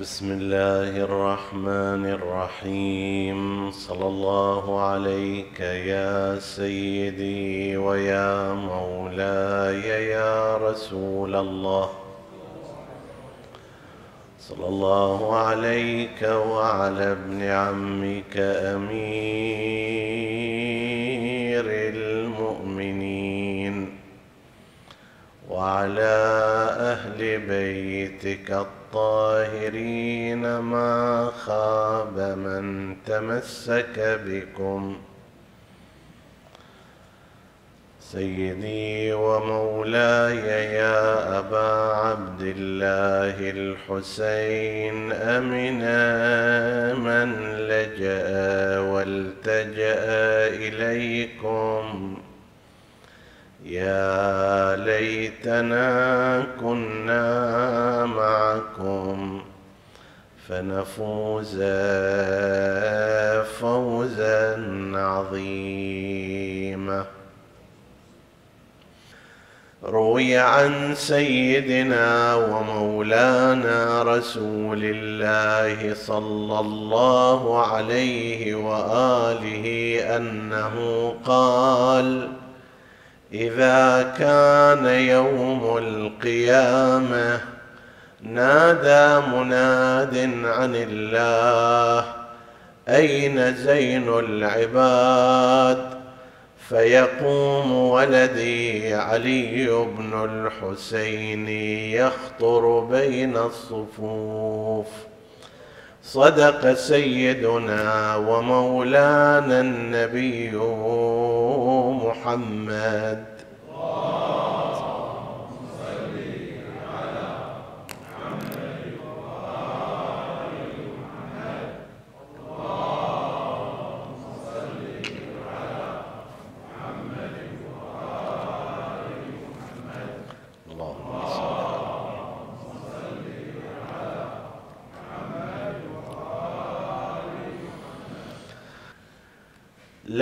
بسم الله الرحمن الرحيم. صلى الله عليك يا سيدي ويا مولاي يا رسول الله. صلى الله عليك وعلى ابن عمك أمير المؤمنين. وعلى أهل بيتك الطاهرين ما خاب من تمسك بكم. سيدي ومولاي يا أبا عبد الله الحسين أمنا من لجأ والتجأ إليكم. يا ليتنا كنا معكم فنفوز فوزا عظيما. روي عن سيدنا ومولانا رسول الله صلى الله عليه وآله أنه قال إذا كان يوم القيامة نادى مناد عن الله أين زين العباد؟ فيقوم ولدي علي بن الحسين يخطر بين الصفوف. صدق سيدنا ومولانا النبي محمد.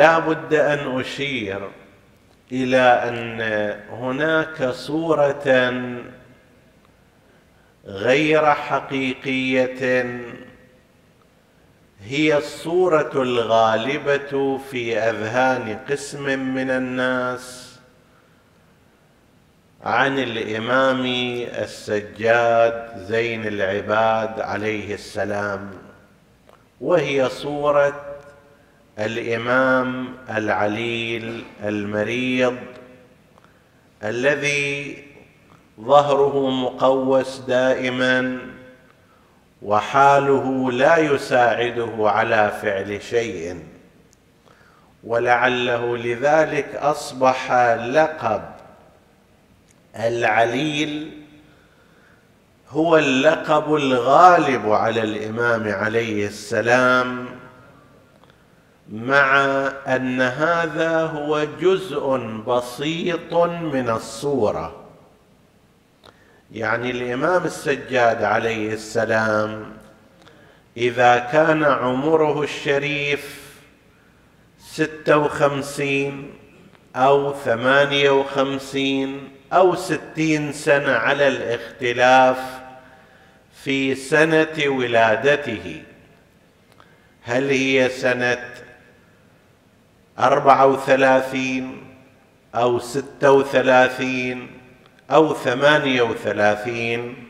لا بد أن أشير إلى أن هناك صورة غير حقيقية هي الصورة الغالبة في أذهان قسم من الناس عن الإمام السجاد زين العباد عليه السلام وهي صورة الإمام العليل المريض الذي ظهره مقوس دائما وحاله لا يساعده على فعل شيء ولعله لذلك أصبح لقب العليل هو اللقب الغالب على الإمام عليه السلام مع أن هذا هو جزء بسيط من الصورة. يعني الإمام السجاد عليه السلام إذا كان عمره الشريف ستة وخمسين أو ثمانية وخمسين أو ستين سنة على الاختلاف في سنة ولادته. هل هي سنة أربعة وثلاثين أو ستة وثلاثين أو ثمانية وثلاثين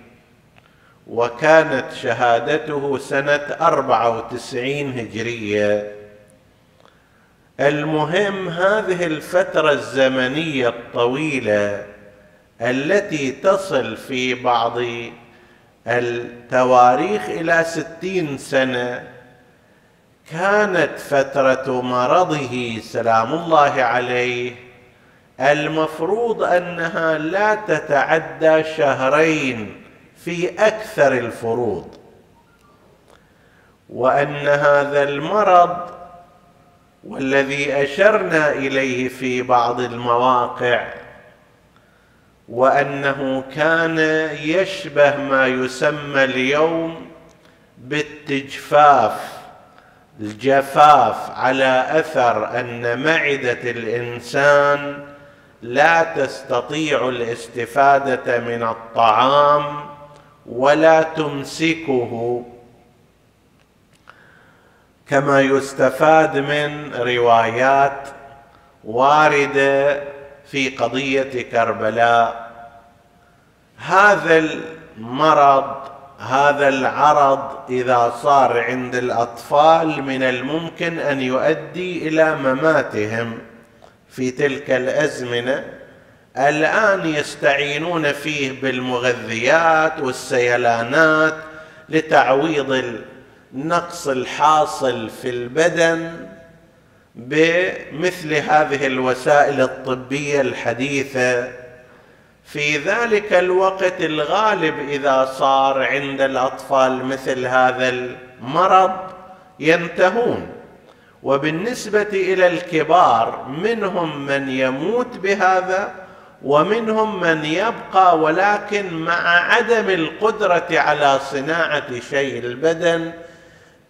وكانت شهادته سنة أربعة وتسعين هجرية. المهم هذه الفترة الزمنية الطويلة التي تصل في بعض التواريخ إلى ستين سنة كانت فترة مرضه سلام الله عليه. المفروض أنها لا تتعدى شهرين في أكثر الفروض وأن هذا المرض والذي أشرنا إليه في بعض المواقع وأنه كان يشبه ما يسمى اليوم بالتجفاف. الجفاف على أثر أن معدة الإنسان لا تستطيع الاستفادة من الطعام ولا تمسكه. كما يستفاد من روايات واردة في قضية كربلاء. هذا المرض هذا العرض إذا صار عند الأطفال من الممكن أن يؤدي إلى مماتهم في تلك الأزمنة. الآن يستعينون فيه بالمغذيات والسيلانات لتعويض النقص الحاصل في البدن بمثل هذه الوسائل الطبية الحديثة. في ذلك الوقت الغالب إذا صار عند الأطفال مثل هذا المرض ينتهون. وبالنسبة إلى الكبار منهم من يموت بهذا ومنهم من يبقى ولكن مع عدم القدرة على صناعة شيء البدن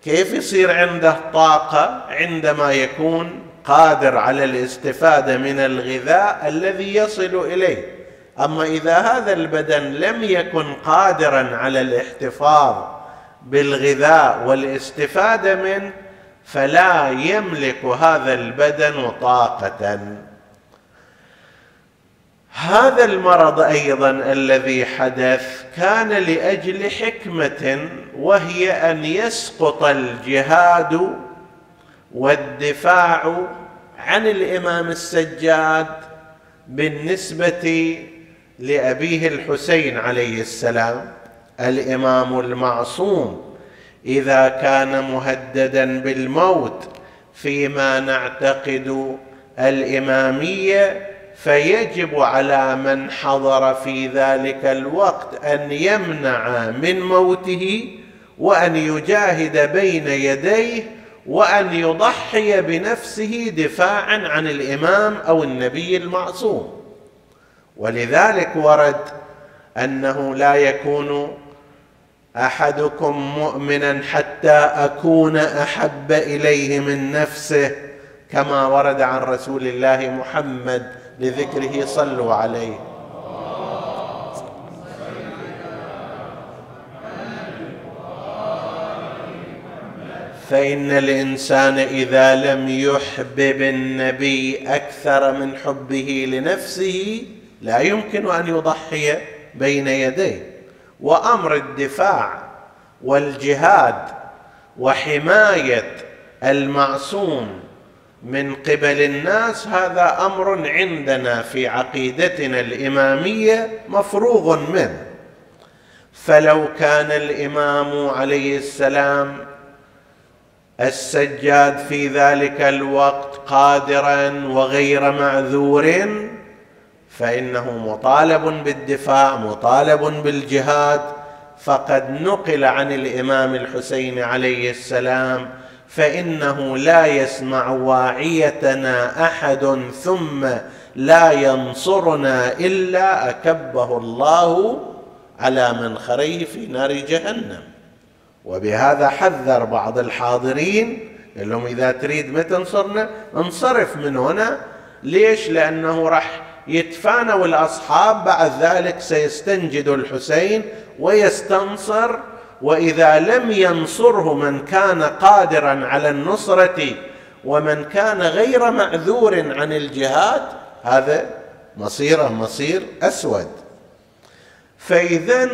كيف يصير عنده طاقة عندما يكون قادر على الاستفادة من الغذاء الذي يصل إليه؟ أما إذا هذا البدن لم يكن قادرا على الاحتفاظ بالغذاء والاستفادة منه فلا يملك هذا البدن طاقة. هذا المرض أيضا الذي حدث كان لأجل حكمة وهي أن يسقط الجهاد والدفاع عن الإمام السجاد بالنسبة لأبيه الحسين عليه السلام الإمام المعصوم إذا كان مهددا بالموت فيما نعتقد الإمامية فيجب على من حضر في ذلك الوقت أن يمنع من موته وأن يجاهد بين يديه وأن يضحي بنفسه دفاعا عن الإمام أو النبي المعصوم. ولذلك ورد أنه لا يكون أحدكم مؤمنا حتى أكون أحب إليه من نفسه كما ورد عن رسول الله محمد لذكره صلوا عليه. فإن الإنسان إذا لم يحبب النبي أكثر من حبه لنفسه لا يمكن أن يضحي بين يديه. وأمر الدفاع والجهاد وحماية المعصوم من قبل الناس هذا أمر عندنا في عقيدتنا الإمامية مفروغ منه. فلو كان الإمام عليه السلام السجاد في ذلك الوقت قادرا وغير معذور فإنه مطالب بالدفاع مطالب بالجهاد. فقد نقل عن الإمام الحسين عليه السلام فإنه لا يسمع واعيتنا أحد ثم لا ينصرنا إلا أكبه الله على منخريه في نار جهنم. وبهذا حذر بعض الحاضرين قال لهم إذا تريد ما تنصرنا انصرف من هنا. ليش؟ لأنه راح يتفانوا الاصحاب بعد ذلك سيستنجد الحسين ويستنصر وإذا لم ينصره من كان قادرا على النصرة ومن كان غير معذور عن الجهاد هذا مصيره مصير أسود. فاذا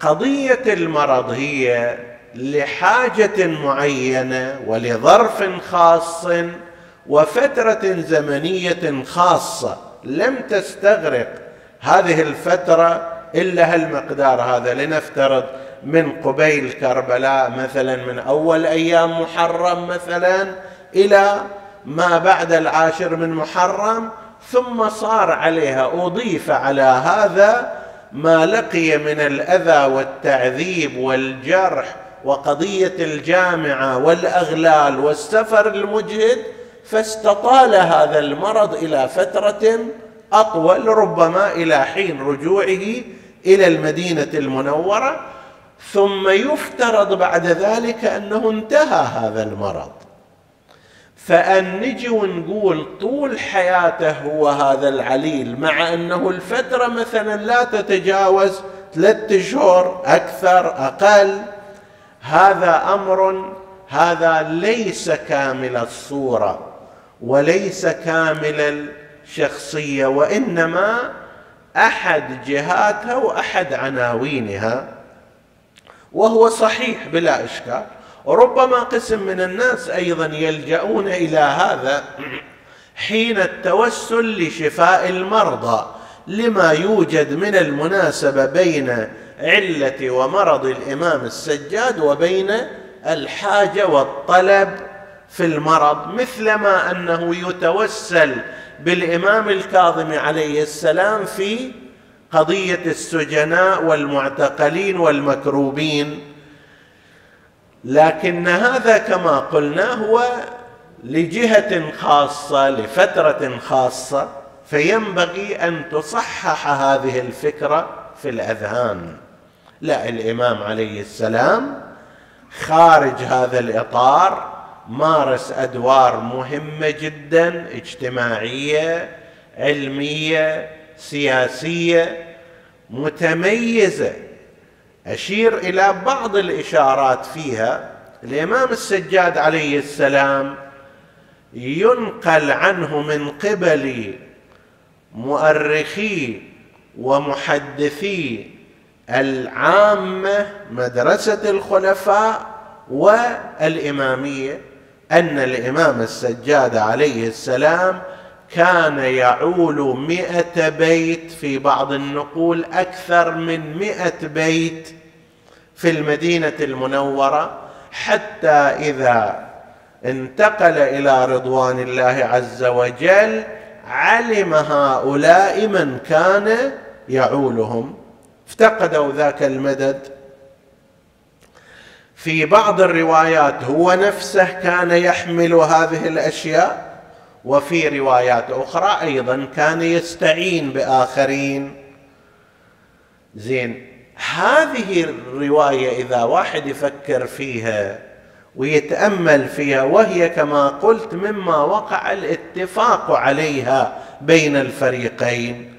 قضية المرض هي لحاجة معينة ولظرف خاص وفترة زمنية خاصة. لم تستغرق هذه الفترة إلا هالمقدار هذا لنفترض من قبيل كربلاء مثلا من أول أيام محرم مثلا إلى ما بعد العاشر من محرم ثم صار عليها أضيف على هذا ما لقي من الأذى والتعذيب والجرح وقضية الجامعة والأغلال والسفر المجهد فاستطال هذا المرض إلى فترة أطول ربما إلى حين رجوعه إلى المدينة المنورة. ثم يفترض بعد ذلك أنه انتهى هذا المرض. فان نجي ونقول طول حياته هو هذا العليل مع أنه الفترة مثلا لا تتجاوز ثلاثة اشهر أكثر أقل. هذا أمر هذا ليس كامل الصورة. وليس كامل الشخصية وإنما أحد جهاتها وأحد عناوينها. وهو صحيح بلا إشكال. وربما قسم من الناس أيضا يلجؤون إلى هذا حين التوسل لشفاء المرضى لما يوجد من المناسبة بين علة ومرض الإمام السجاد وبين الحاجة والطلب في المرض مثلما أنه يتوسل بالإمام الكاظم عليه السلام في قضية السجناء والمعتقلين والمكروبين. لكن هذا كما قلنا هو لجهة خاصة لفترة خاصة فينبغي أن تصحح هذه الفكرة في الأذهان. لا الإمام عليه السلام خارج هذا الإطار مارس أدوار مهمة جدا اجتماعية علمية سياسية متميزة. أشير إلى بعض الإشارات فيها. الإمام السجاد عليه السلام ينقل عنه من قبل مؤرخي ومحدثي العامة مدرسة الخلفاء والإمامية. أن الإمام السجاد عليه السلام كان يعول مئة بيت في بعض النقول أكثر من مئة بيت في المدينة المنورة حتى إذا انتقل إلى رضوان الله عز وجل علم هؤلاء من كان يعولهم. افتقدوا ذاك المدد. في بعض الروايات هو نفسه كان يحمل هذه الأشياء وفي روايات أخرى أيضا كان يستعين بآخرين. زين هذه الرواية إذا واحد يفكر فيها ويتأمل فيها وهي كما قلت مما وقع الاتفاق عليها بين الفريقين.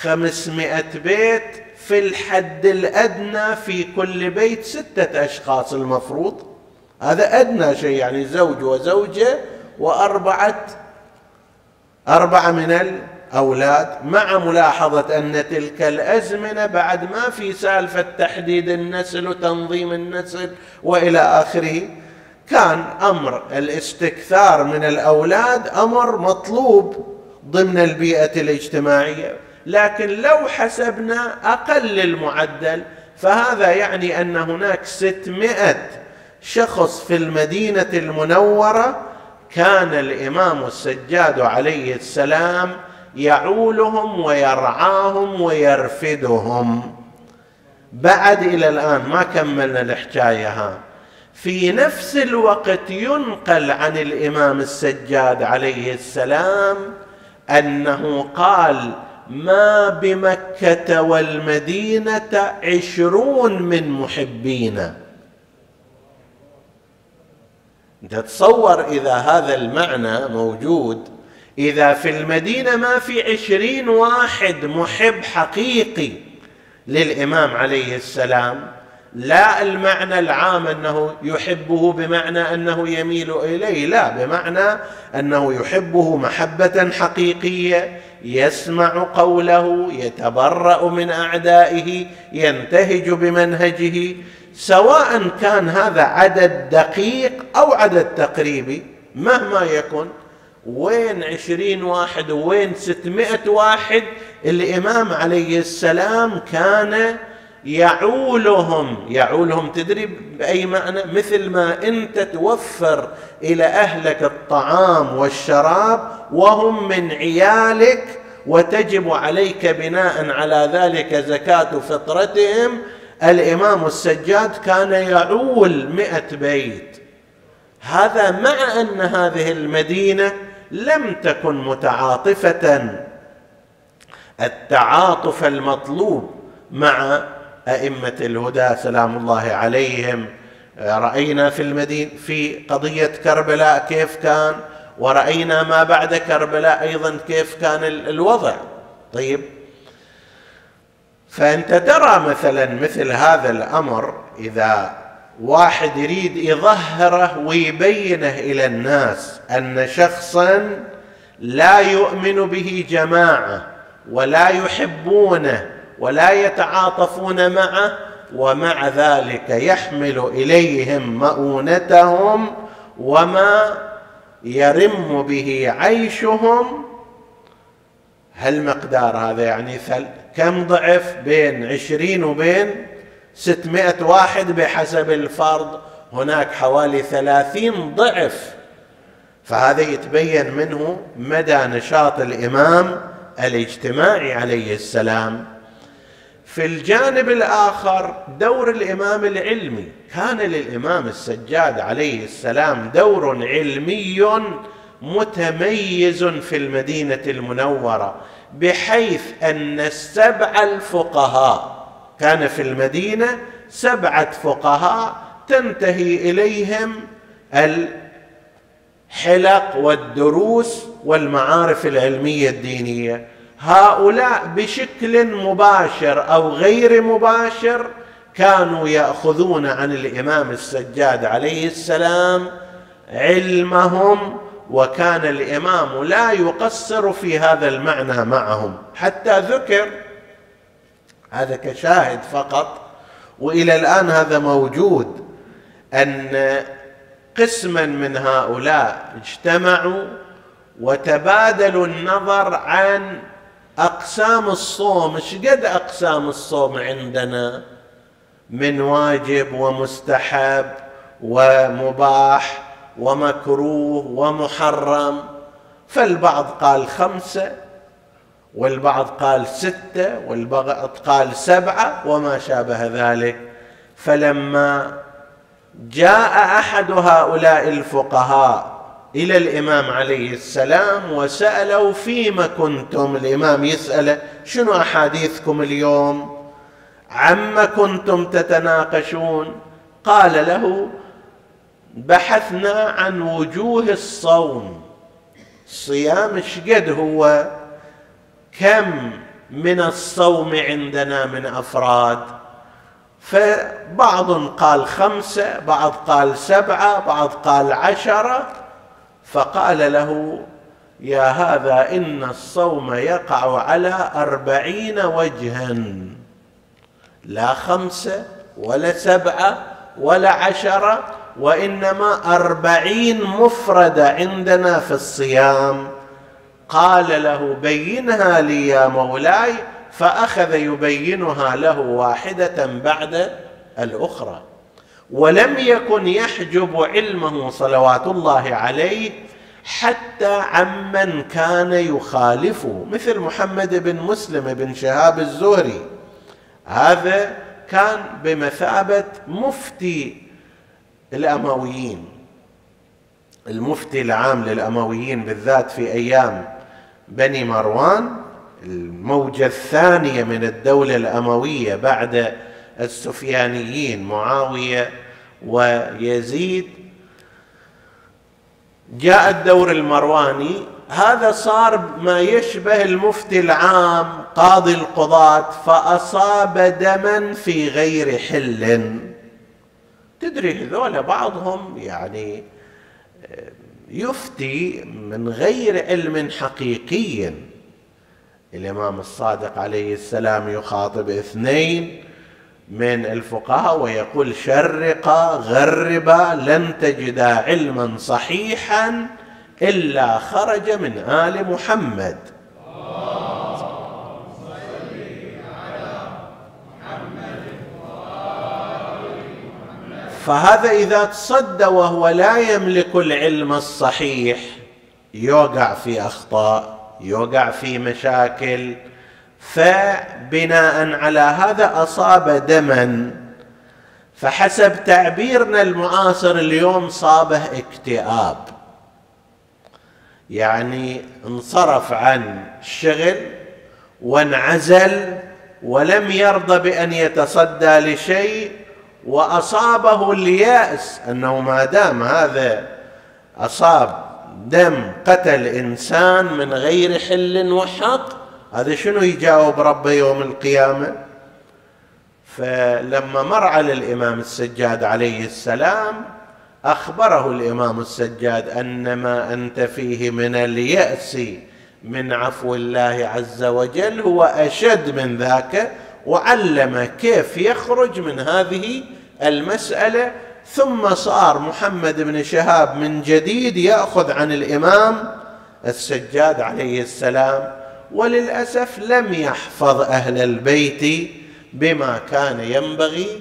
خمسمائة بيت في الحد الأدنى في كل بيت ستة أشخاص المفروض. هذا أدنى شيء يعني زوج وزوجة وأربعة أربعة من الأولاد. مع ملاحظة أن تلك الأزمنة بعد ما في سالفة تحديد النسل وتنظيم النسل وإلى آخره كان أمر الاستكثار من الأولاد أمر مطلوب ضمن البيئة الاجتماعية. لكن لو حسبنا أقل المعدل فهذا يعني أن هناك ستمائة شخص في المدينة المنورة كان الإمام السجاد عليه السلام يعولهم ويرعاهم ويرفدهم. بعد إلى الآن ما كملنا الحكاية ها. في نفس الوقت ينقل عن الإمام السجاد عليه السلام أنه قال ما بمكة والمدينة عشرون من محبين انت تصور إذا هذا المعنى موجود إذا في المدينة ما في عشرين واحد محب حقيقي للإمام عليه السلام لا المعنى العام أنه يحبه بمعنى أنه يميل إليه لا بمعنى أنه يحبه محبة حقيقية يسمع قوله يتبرأ من أعدائه ينتهج بمنهجه. سواء كان هذا عدد دقيق أو عدد تقريبي مهما يكن وين عشرين واحد وين ستمائة واحد الإمام عليه السلام كان يعولهم. يعولهم تدري بأي معنى؟ مثل ما انت توفر إلى أهلك الطعام والشراب وهم من عيالك وتجب عليك بناء على ذلك زكاة فطرتهم الإمام السجاد كان يعول مئة بيت. هذا مع أن هذه المدينة لم تكن متعاطفة. التعاطف المطلوب مع أئمة الهدى سلام الله عليهم. رأينا في المدينة في قضية كربلاء كيف كان ورأينا ما بعد كربلاء أيضا كيف كان الوضع. طيب. فأنت ترى مثلا مثل هذا الأمر إذا واحد يريد يظهره ويبينه إلى الناس أن شخصا لا يؤمن به جماعة ولا يحبونه ولا يتعاطفون معه ومع ذلك يحمل إليهم مؤونتهم وما يرم به عيشهم. هل مقدار هذا يعني كم ضعف بين عشرين وبين ستمائة واحد بحسب الفرض؟ هناك حوالي ثلاثين ضعف. فهذا يتبين منه مدى نشاط الإمام الاجتماعي عليه السلام. في الجانب الآخر دور الإمام العلمي. كان للإمام السجاد عليه السلام دور علمي متميز في المدينة المنورة بحيث أن السبع الفقهاء كان في المدينة سبعة فقهاء تنتهي إليهم الحلق والدروس والمعارف العلمية الدينية. هؤلاء بشكل مباشر أو غير مباشر كانوا يأخذون عن الإمام السجاد عليه السلام علمهم وكان الإمام لا يقصر في هذا المعنى معهم. حتى ذكر هذا كشاهد فقط وإلى الآن هذا موجود أن قسما من هؤلاء اجتمعوا وتبادلوا النظر عن أقسام الصوم إيش قد أقسام الصوم عندنا؟ من واجب ومستحب ومباح ومكروه ومحرم. فالبعض قال خمسة والبعض قال ستة والبعض قال سبعة وما شابه ذلك. فلما جاء أحد هؤلاء الفقهاء إلى الإمام عليه السلام وسألوا فيما كنتم الإمام يساله شنو أحاديثكم اليوم؟ عما كنتم تتناقشون؟ قال له بحثنا عن وجوه الصوم. الصيام شقد هو؟ كم من الصوم عندنا من أفراد؟ فبعض قال خمسة بعض قال سبعة بعض قال عشرة. فقال له يا هذا إن الصوم يقع على أربعين وجها لا خمسه ولا سبعه ولا عشره وإنما أربعين مفرده عندنا في الصيام. قال له بينها لي يا مولاي. فأخذ يبينها له واحدة بعد الأخرى. ولم يكن يحجب علمه صلوات الله عليه حتى عمن كان يخالفه مثل محمد بن مسلم بن شهاب الزهري. هذا كان بمثابة مفتي الأمويين المفتي العام للأمويين بالذات في أيام بني مروان الموجة الثانية من الدولة الأموية بعد السفيانيين معاوية ويزيد. جاء الدور المرواني. هذا صار ما يشبه المفتي العام قاضي القضاة فأصاب دما في غير حل. تدري هذول بعضهم يعني يفتي من غير علم حقيقي. الإمام الصادق عليه السلام يخاطب اثنين من الفقهاء ويقول شرقا غربا لن تجدا علما صحيحا إلا خرج من آل محمد. فهذا إذا تصدى وهو لا يملك العلم الصحيح يوقع في أخطاء يوقع في مشاكل فبناء على هذا أصاب دما. فحسب تعبيرنا المعاصر اليوم صابه اكتئاب. يعني انصرف عن الشغل وانعزل ولم يرضى بأن يتصدى لشيء وأصابه اليأس. أنه ما دام هذا أصاب دم قتل إنسان من غير حل وحق هذا شنو يجاوب ربه يوم القيامة؟ فلما مر على الإمام السجاد عليه السلام أخبره الإمام السجاد أن ما أنت فيه من اليأس من عفو الله عز وجل هو أشد من ذاك وعلم كيف يخرج من هذه المسألة. ثم صار محمد بن شهاب من جديد يأخذ عن الإمام السجاد عليه السلام. وللأسف لم يحفظ أهل البيت بما كان ينبغي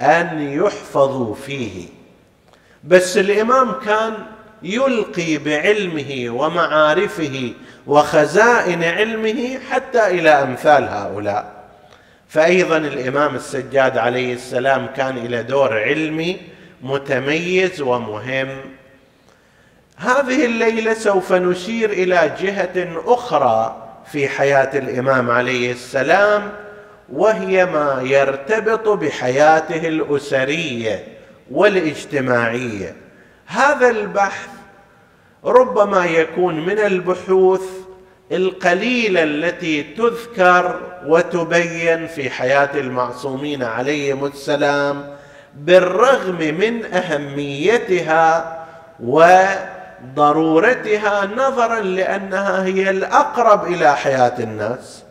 أن يحفظوا فيه. بس الإمام كان يلقي بعلمه ومعارفه وخزائن علمه حتى إلى أمثال هؤلاء. فايضا الإمام السجاد عليه السلام كان إلى دور علمي متميز ومهم. هذه الليلة سوف نشير إلى جهة أخرى في حياة الإمام عليه السلام وهي ما يرتبط بحياته الأسرية والاجتماعية. هذا البحث ربما يكون من البحوث القليلة التي تذكر وتبين في حياة المعصومين عليهم السلام بالرغم من أهميتها وضرورتها نظرا لأنها هي الأقرب إلى حياة الناس.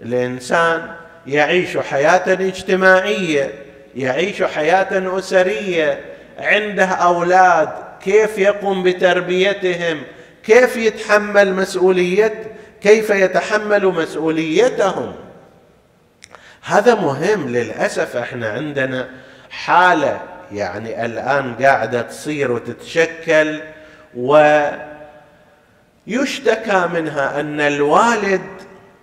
الإنسان يعيش حياة اجتماعية يعيش حياة أسرية عنده أولاد كيف يقوم بتربيتهم؟ كيف يتحمل مسؤوليه كيف يتحمل مسؤوليتهم؟ هذا مهم للأسف إحنا عندنا حالة يعني الآن قاعدة تصير وتتشكل. ويشتكى منها أن الوالد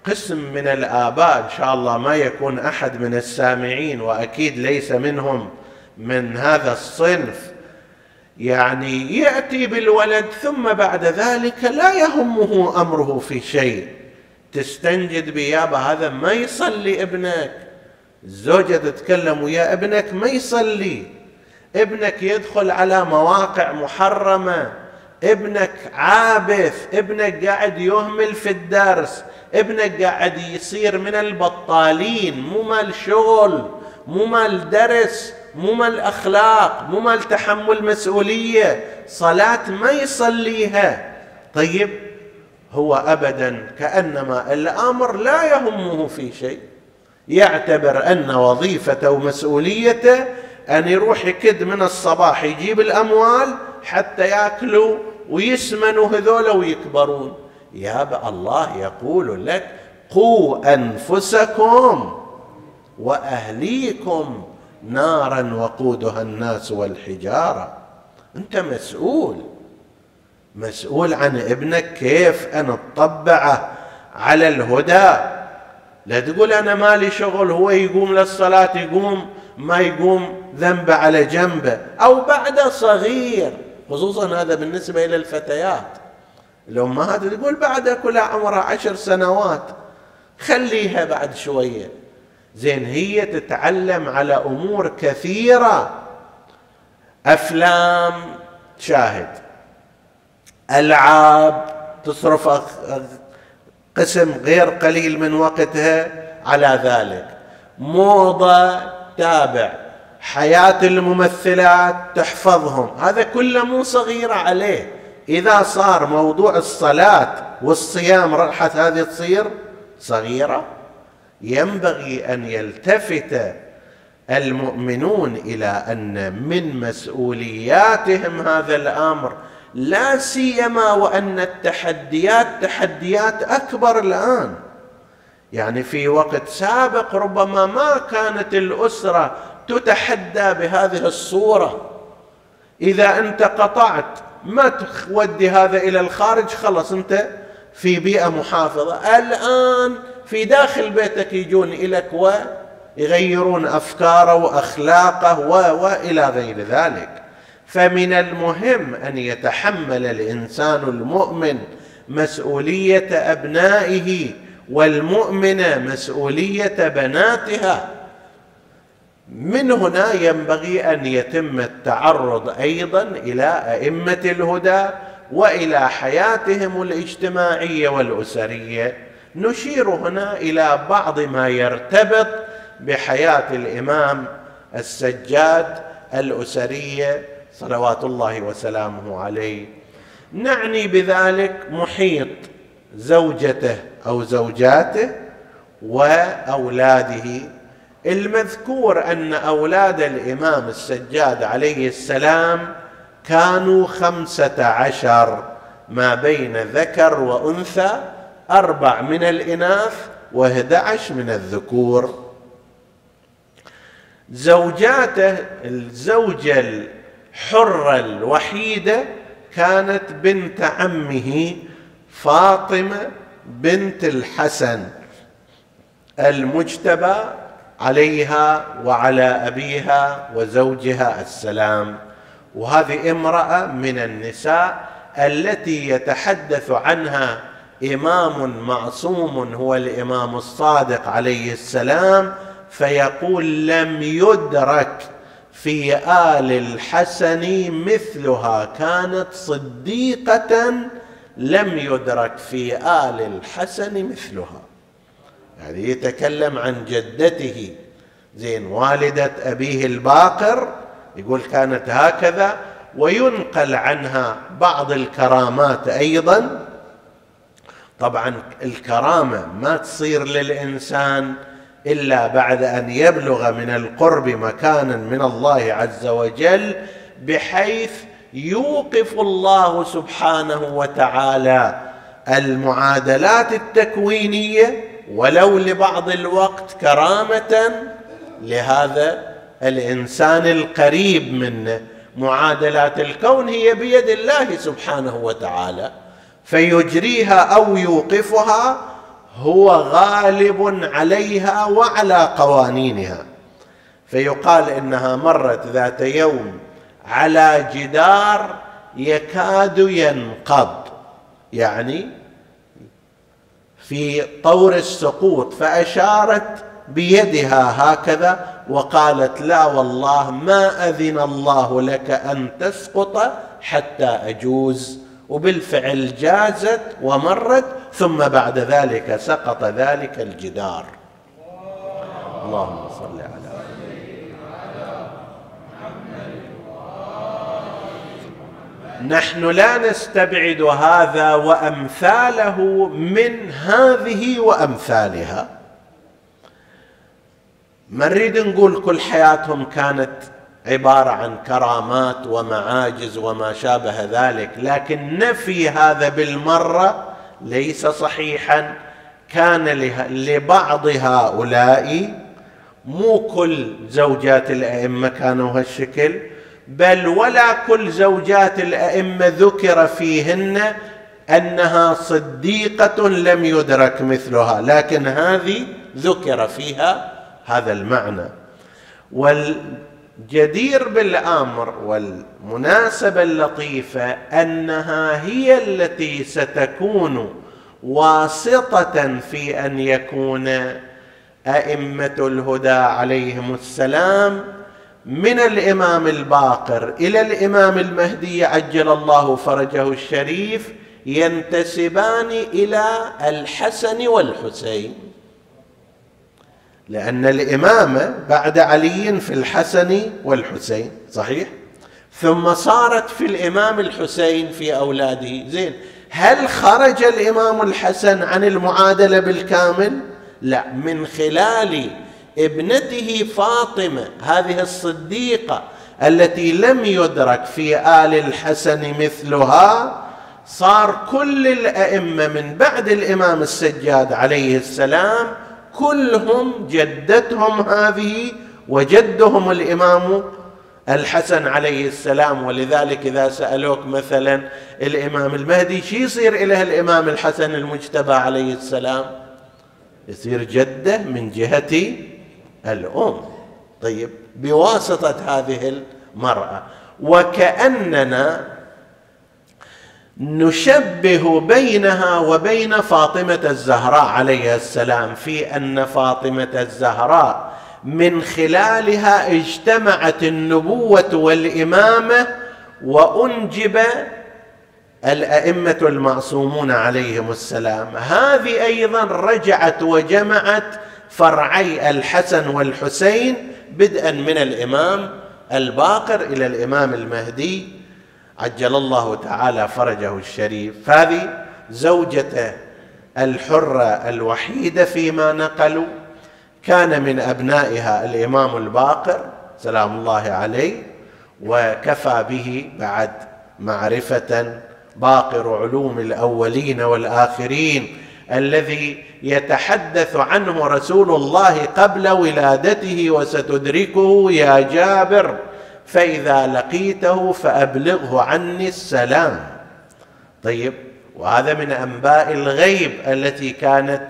قسم من الآباء إن شاء الله ما يكون أحد من السامعين وأكيد ليس منهم من هذا الصنف. يعني يأتي بالولد ثم بعد ذلك لا يهمه أمره في شيء. تستنجد بيابا هذا ما يصلي ابنك. الزوجه تتكلم ويا ابنك ما يصلي. ابنك يدخل على مواقع محرمة. ابنك عابث ابنك قاعد يهمل في الدرس ابنك قاعد يصير من البطالين مو مال شغل مو مال درس مو مال أخلاق مو مال تحمل مسؤولية صلاة ما يصليها. طيب هو ابدا كأنما الأمر لا يهمه في شيء. يعتبر أن وظيفته ومسؤوليته أن يروح يكد من الصباح يجيب الأموال حتى ياكلوا ويسمنوا هذول ويكبرون. يا الله يقول لك قوا أنفسكم وأهليكم نارا وقودها الناس والحجارة. أنت مسؤول. مسؤول عن ابنك كيف أن تطبعه على الهدى. لا تقول أنا مالي شغل هو يقوم للصلاة يقوم ما يقوم ذنبه على جنبه أو بعد صغير. خصوصا هذا بالنسبة إلى الفتيات. الامهات تقول بعد كل عمرها عشر سنوات خليها بعد شوية. زين هي تتعلم على أمور كثيرة. أفلام تشاهد ألعاب تصرف قسم غير قليل من وقتها على ذلك. موضة تابع. حياة الممثلات تحفظهم. هذا كله مو صغيرة عليه. إذا صار موضوع الصلاة والصيام راحت هذه تصير صغيرة ينبغي أن يلتفت المؤمنون إلى أن من مسؤولياتهم هذا الأمر لا سيما وأن التحديات تحديات أكبر الآن. يعني في وقت سابق ربما ما كانت الأسرة تتحدى بهذه الصورة. إذا أنت قطعت ما تودي هذا إلى الخارج خلص أنت في بيئة محافظة. الآن في داخل بيتك يجون اليك ويغيرون أفكاره وأخلاقه والى غير ذلك. فمن المهم أن يتحمل الإنسان المؤمن مسؤولية أبنائه والمؤمنه مسؤولية بناتها. من هنا ينبغي أن يتم التعرض أيضا إلى أئمة الهدى وإلى حياتهم الاجتماعية والأسرية. نشير هنا إلى بعض ما يرتبط بحياة الإمام السجاد الأسرية صلوات الله وسلامه عليه. نعني بذلك محيط زوجته أو زوجاته وأولاده. المذكور أن أولاد الإمام السجاد عليه السلام كانوا خمسة عشر ما بين ذكر وأنثى أربع من الإناث واحد عشر من الذكور. زوجاته الزوجة الحرة الوحيدة كانت بنت عمه فاطمة بنت الحسن المجتبى عليها وعلى أبيها وزوجها السلام. وهذه امرأة من النساء التي يتحدث عنها إمام معصوم هو الإمام الصادق عليه السلام فيقول لم يدرك في آل الحسن مثلها كانت صديقة لم يدرك في آل الحسن مثلها. يعني يتكلم عن جدته. زين والدة أبيه الباقر يقول كانت هكذا وينقل عنها بعض الكرامات أيضا. طبعا الكرامة ما تصير للإنسان إلا بعد أن يبلغ من القرب مكانا من الله عز وجل بحيث يوقف الله سبحانه وتعالى المعادلات التكوينية ولو لبعض الوقت كرامة لهذا الإنسان القريب منه معادلات الكون هي بيد الله سبحانه وتعالى فيجريها أو يوقفها هو غالب عليها وعلى قوانينها. فيقال إنها مرت ذات يوم على جدار يكاد ينقض. يعني في طور السقوط فأشارت بيدها هكذا وقالت لا والله ما أذن الله لك أن تسقط حتى أجوز. وبالفعل جازت ومرت ثم بعد ذلك سقط ذلك الجدار. اللهم صل على نحن لا نستبعد هذا وأمثاله من هذه وأمثالها. ما نريد نقول كل حياتهم كانت عبارة عن كرامات ومعاجز وما شابه ذلك لكن نفي هذا بالمرة ليس صحيحا. كان لبعض هؤلاء مو كل زوجات الأئمة كانوا هالشكل بل ولا كل زوجات الأئمة ذكر فيهن أنها صديقة لم يدرك مثلها لكن هذه ذكر فيها هذا المعنى. والجدير بالأمر والمناسبة اللطيفة أنها هي التي ستكون واسطة في أن يكون أئمة الهدى عليهم السلام من الإمام الباقر إلى الإمام المهدي عجل الله فرجه الشريف ينتسبان إلى الحسن والحسين. لأن الامامه بعد علي في الحسن والحسين صحيح؟ ثم صارت في الإمام الحسين في أولاده. زين هل خرج الإمام الحسن عن المعادلة بالكامل؟ لا من خلال ابنته فاطمة هذه الصديقة التي لم يدرك في آل الحسن مثلها صار كل الأئمة من بعد الإمام السجاد عليه السلام كلهم جدتهم هذه وجدهم الإمام الحسن عليه السلام. ولذلك إذا سألوك مثلا الإمام المهدي شو يصير اليه الإمام الحسن المجتبى عليه السلام؟ يصير جدة من جهة الأم. طيب بواسطة هذه المرأة وكأننا نشبه بينها وبين فاطمة الزهراء عليها السلام في أن فاطمة الزهراء من خلالها اجتمعت النبوة والإمامة وأنجب الأئمة المعصومون عليهم السلام. هذه أيضا رجعت وجمعت فرعي الحسن والحسين بدءا من الإمام الباقر إلى الإمام المهدي. عجل الله تعالى فرجه الشريف. هذه زوجته الحرة الوحيدة فيما نقلوا. كان من أبنائها الإمام الباقر سلام الله عليه وكفى به بعد معرفة باقر علوم الأولين والآخرين. الذي يتحدث عنه رسول الله قبل ولادته وستدركه يا جابر فإذا لقيته فأبلغه عني السلام. طيب وهذا من أنباء الغيب التي كانت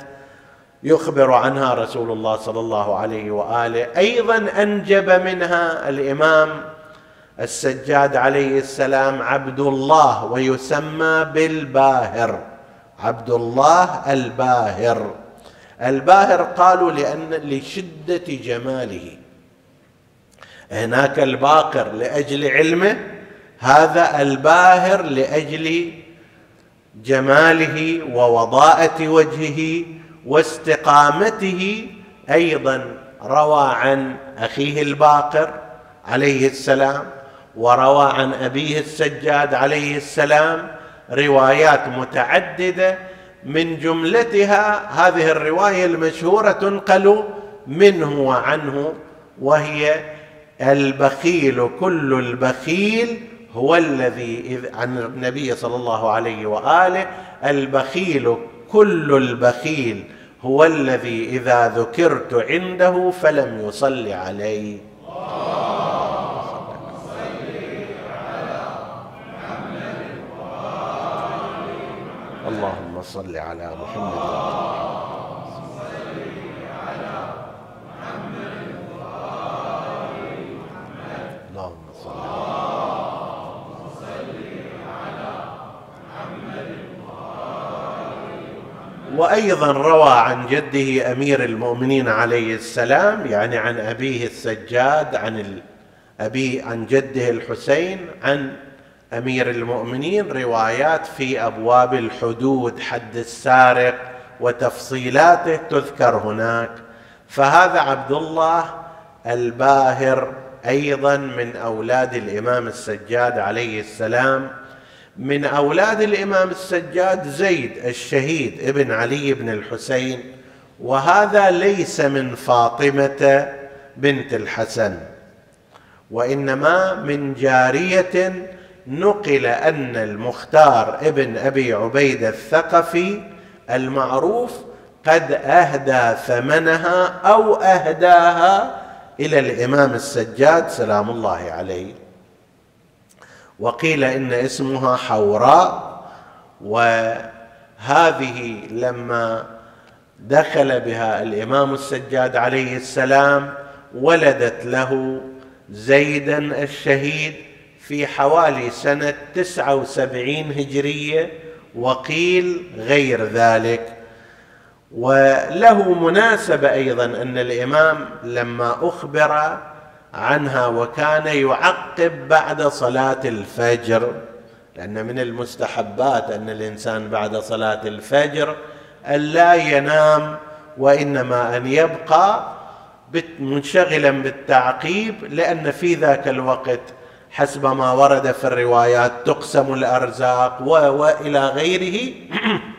يخبر عنها رسول الله صلى الله عليه وآله. أيضا أنجب منها الإمام السجاد عليه السلام عبد الله ويسمى بالباهر. عبد الله الباهر. الباهر قالوا لأن لشدة جماله. هناك الباقر لأجل علمه هذا الباهر لأجل جماله ووضاءة وجهه واستقامته. أيضا روى عن أخيه الباقر عليه السلام وروى عن أبيه السجاد عليه السلام روايات متعددة من جملتها هذه الرواية المشهورة تنقل منه وعنه وهي البخيل كل البخيل هو الذي عن النبي صلى الله عليه وآله البخيل كل البخيل هو الذي إذا ذكرت عنده فلم يصل عليه. اللهم صل على محمد. اللهم صل وأيضا روى عن جده أمير المؤمنين عليه السلام يعني عن أبيه السجاد عن أبي عن جده الحسين عن أمير المؤمنين روايات في أبواب الحدود حد السارق وتفصيلاته تذكر هناك. فهذا عبد الله الباهر أيضا من أولاد الإمام السجاد عليه السلام. من أولاد الإمام السجاد زيد الشهيد ابن علي بن الحسين وهذا ليس من فاطمة بنت الحسن وإنما من جارية نقل أن المختار ابن أبي عبيدة الثقفي المعروف قد أهدى ثمنها أو أهداها إلى الإمام السجاد سلام الله عليه. وقيل إن اسمها حوراء وهذه لما دخل بها الإمام السجاد عليه السلام ولدت له زيدا الشهيد في حوالي سنة تسعة وسبعين هجرية وقيل غير ذلك. وله مناسبة أيضا أن الإمام لما أخبر عنها وكان يعقب بعد صلاة الفجر لأن من المستحبات أن الإنسان بعد صلاة الفجر أن لا ينام وإنما أن يبقى منشغلا بالتعقيب لأن في ذاك الوقت حسب ما ورد في الروايات تقسم الأرزاق وإلى غيره.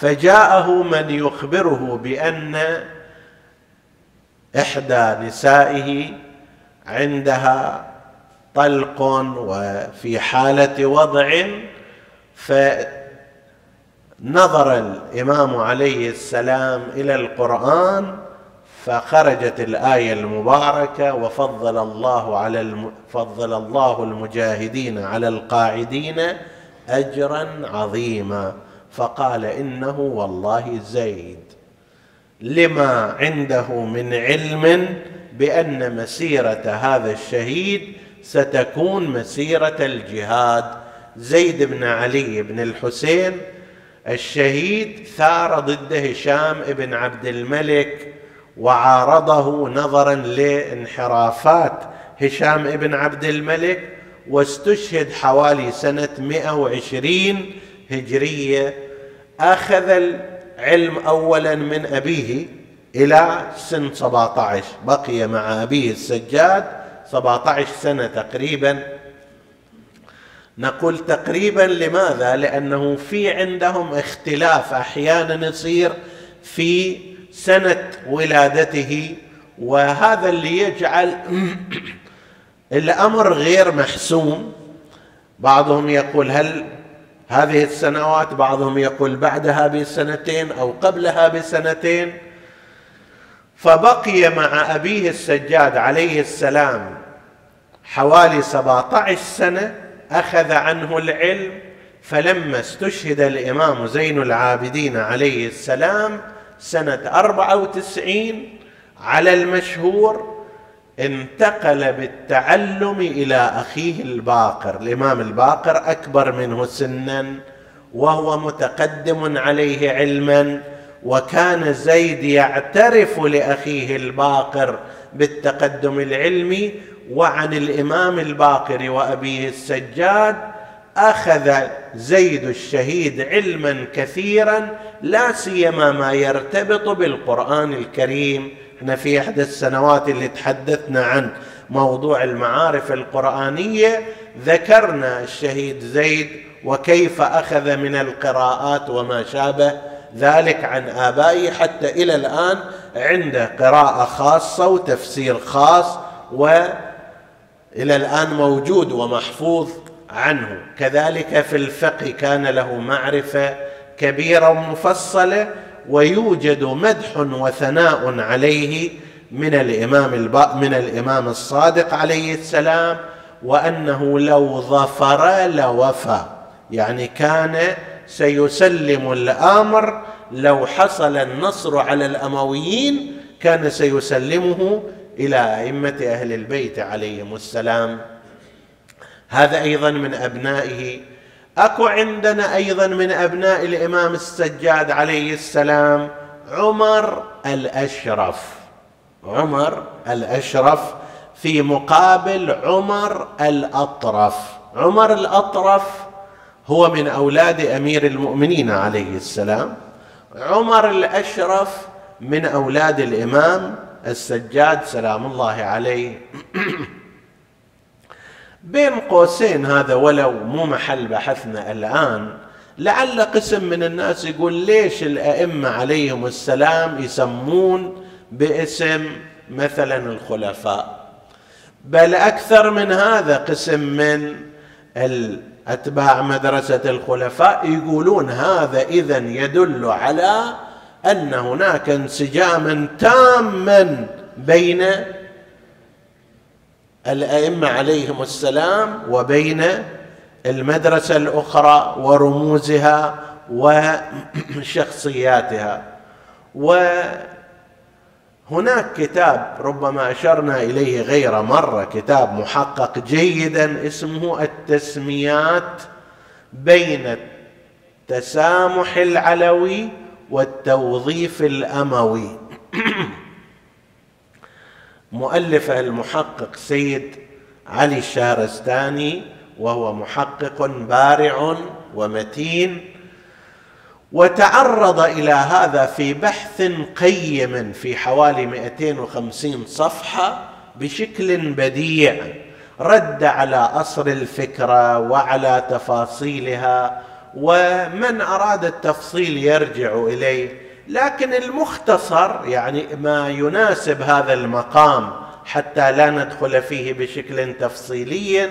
فجاءه من يخبره بأن إحدى نسائه عندها طلق وفي حالة وضع فنظر الإمام عليه السلام إلى القرآن فخرجت الآية المباركة وفضل الله على الم... فضل الله المجاهدين على القاعدين اجرا عظيما. فقال إنه والله زيد. لما عنده من علم بأن مسيرة هذا الشهيد ستكون مسيرة الجهاد. زيد بن علي بن الحسين الشهيد ثار ضد هشام بن عبد الملك وعارضه نظرا لانحرافات هشام بن عبد الملك واستشهد حوالي سنة 120 هجرية. أخذ علم اولا من أبيه إلى سن 17 بقي مع أبيه السجاد 17 سنة تقريبا. نقول تقريبا لماذا؟ لأنه في عندهم اختلاف أحيانا يصير في سنة ولادته وهذا اللي يجعل الأمر غير محسوم. بعضهم يقول هل هذه السنوات بعضهم يقول بعدها بسنتين أو قبلها بسنتين. فبقي مع أبيه السجاد عليه السلام حوالي 17 سنة أخذ عنه العلم فلما استشهد الإمام زين العابدين عليه السلام سنة 94 على المشهور انتقل بالتعلم إلى أخيه الباقر الإمام الباقر أكبر منه سنا وهو متقدم عليه علما وكان زيد يعترف لأخيه الباقر بالتقدم العلمي وعن الإمام الباقر وأبيه السجاد أخذ زيد الشهيد علما كثيرا لا سيما ما يرتبط بالقرآن الكريم. إحنا في إحدى السنوات اللي تحدثنا عن موضوع المعارف القرآنية ذكرنا الشهيد زيد وكيف أخذ من القراءات وما شابه ذلك عن آبائه حتى إلى الآن عنده قراءة خاصة وتفسير خاص والى الآن موجود ومحفوظ. عنه. كذلك في الفقه كان له معرفة كبيرة ومفصلة ويوجد مدح وثناء عليه من الإمام من الإمام الصادق عليه السلام وأنه لو ظفر لوفى. يعني كان سيسلم الأمر لو حصل النصر على الأمويين كان سيسلمه إلى أئمة أهل البيت عليهم السلام. هذا أيضا من أبنائه. أكو عندنا أيضا من أبناء الإمام السجاد عليه السلام عمر الأشرف. عمر الأشرف في مقابل عمر الأطرف. عمر الأطرف هو من أولاد أمير المؤمنين عليه السلام. عمر الأشرف من أولاد الإمام السجاد سلام الله عليه. بين قوسين هذا ولو مو محل بحثنا الآن لعل قسم من الناس يقول ليش الأئمة عليهم السلام يسمون باسم مثلا الخلفاء؟ بل أكثر من هذا قسم من اتباع مدرسة الخلفاء يقولون هذا اذا يدل على أن هناك انسجاما تاما بين الأئمة عليهم السلام وبين المدرسة الأخرى ورموزها وشخصياتها. وهناك كتاب ربما أشرنا إليه غير مرة كتاب محقق جيدا اسمه التسميات بين التسامح العلوي والتوظيف الأموي. مؤلفه المحقق سيد علي الشهرستاني وهو محقق بارع ومتين وتعرض إلى هذا في بحث قيم في حوالي 250 صفحة بشكل بديع رد على أصل الفكرة وعلى تفاصيلها ومن أراد التفصيل يرجع إليه. لكن المختصر يعني ما يناسب هذا المقام حتى لا ندخل فيه بشكل تفصيلي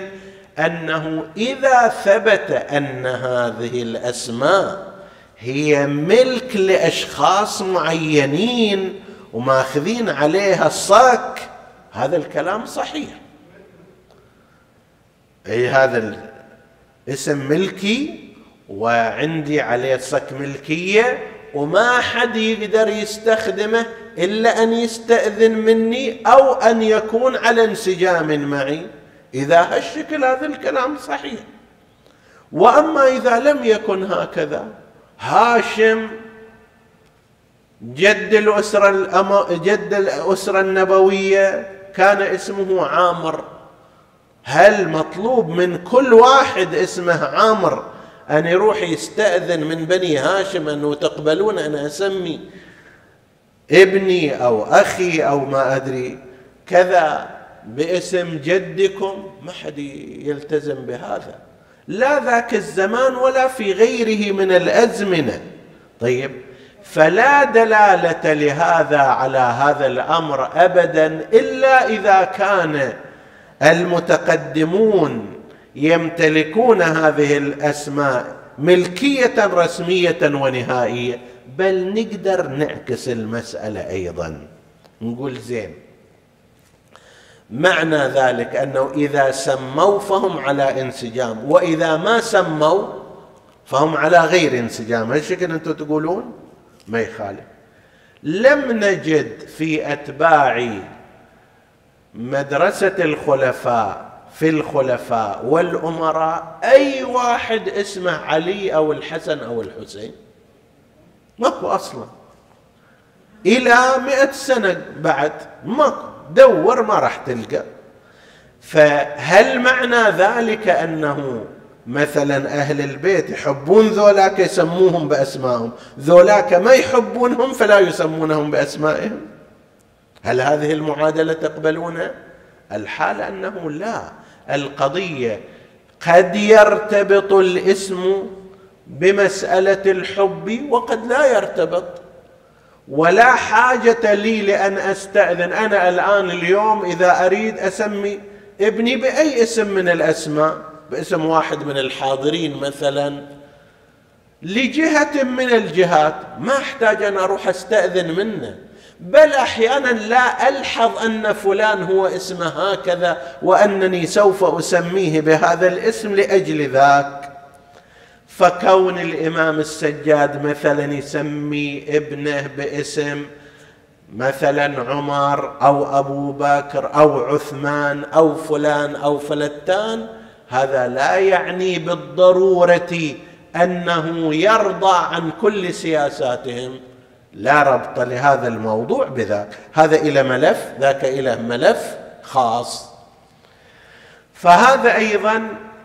أنه إذا ثبت أن هذه الأسماء هي ملك لأشخاص معينين وماخذين عليها الصك هذا الكلام صحيح. أي هذا الاسم ملكي وعندي عليه صك ملكية وما حد يقدر يستخدمه إلا أن يستأذن مني أو أن يكون على انسجام معي. إذا هالشكل هذا الكلام صحيح. وأما إذا لم يكن هكذا هاشم جد الأسرة الأم... جد الأسرة النبوية كان اسمه عامر. هل مطلوب من كل واحد اسمه عامر؟ أن يروح يستأذن من بني هاشم أنه تقبلون أن أسمي ابني أو أخي أو ما أدري كذا باسم جدكم. ما حد يلتزم بهذا. لا ذاك الزمان ولا في غيره من الأزمنة. طيب فلا دلالة لهذا على هذا الأمر ابدا إلا إذا كان المتقدمون يمتلكون هذه الأسماء ملكية رسمية ونهائية بل نقدر نعكس المسألة أيضا. نقول زين. معنى ذلك أنه إذا سموا فهم على انسجام وإذا ما سموا فهم على غير انسجام. هالشكل أنتم تقولون؟ ما يخالف. لم نجد في أتباع مدرسة الخلفاء في الخلفاء والأمراء أي واحد اسمه علي أو الحسن أو الحسين؟ ماكو أصلا. إلى مئة سنة بعد ماكو. دور ما راح تلقى. فهل معنى ذلك أنه مثلا أهل البيت يحبون ذولاك يسموهم بأسمائهم؟ ذولاك ما يحبونهم فلا يسمونهم بأسمائهم؟ هل هذه المعادلة تقبلونها؟ الحال أنه لا. القضية قد يرتبط الاسم بمسألة الحب وقد لا يرتبط. ولا حاجة لي لأن أستأذن. أنا الآن اليوم إذا أريد أسمي ابني بأي اسم من الأسماء باسم واحد من الحاضرين مثلا. لجهة من الجهات ما أحتاج أن أروح أستأذن منه. بل أحيانا لا ألحظ أن فلان هو اسمه هكذا وأنني سوف أسميه بهذا الاسم لأجل ذاك. فكون الإمام السجاد مثلا يسمي ابنه باسم مثلا عمر أو أبو بكر أو عثمان أو فلان أو فلتان هذا لا يعني بالضرورة أنه يرضى عن كل سياساتهم. لا ربط لهذا الموضوع بذاك. هذا إلى ملف ذاك إلى ملف خاص. فهذا أيضا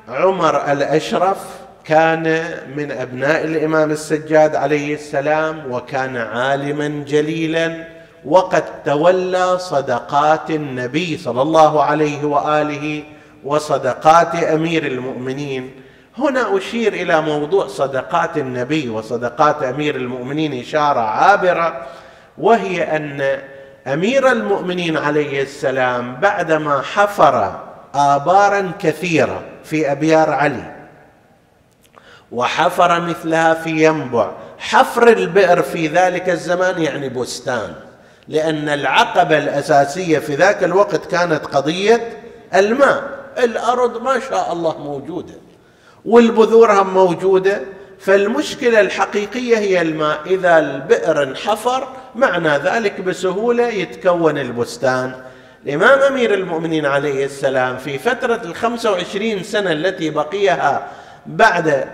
عمر الأشرف كان من أبناء الإمام السجاد عليه السلام وكان عالما جليلا وقد تولى صدقات النبي صلى الله عليه وآله وصدقات أمير المؤمنين. هنا أشير إلى موضوع صدقات النبي وصدقات أمير المؤمنين إشارة عابرة وهي أن أمير المؤمنين عليه السلام بعدما حفر آبارا كثيرة في أبيار علي وحفر مثلها في ينبع. حفر البئر في ذلك الزمان يعني بستان لأن العقبة الأساسية في ذاك الوقت كانت قضية الماء. الأرض ما شاء الله موجودة. والبذور هم موجودة فالمشكلة الحقيقية هي الماء. إذا البئر انحفر معنى ذلك بسهولة يتكون البستان. الإمام أمير المؤمنين عليه السلام في فترة الخمسة وعشرين سنة التي بقيها بعد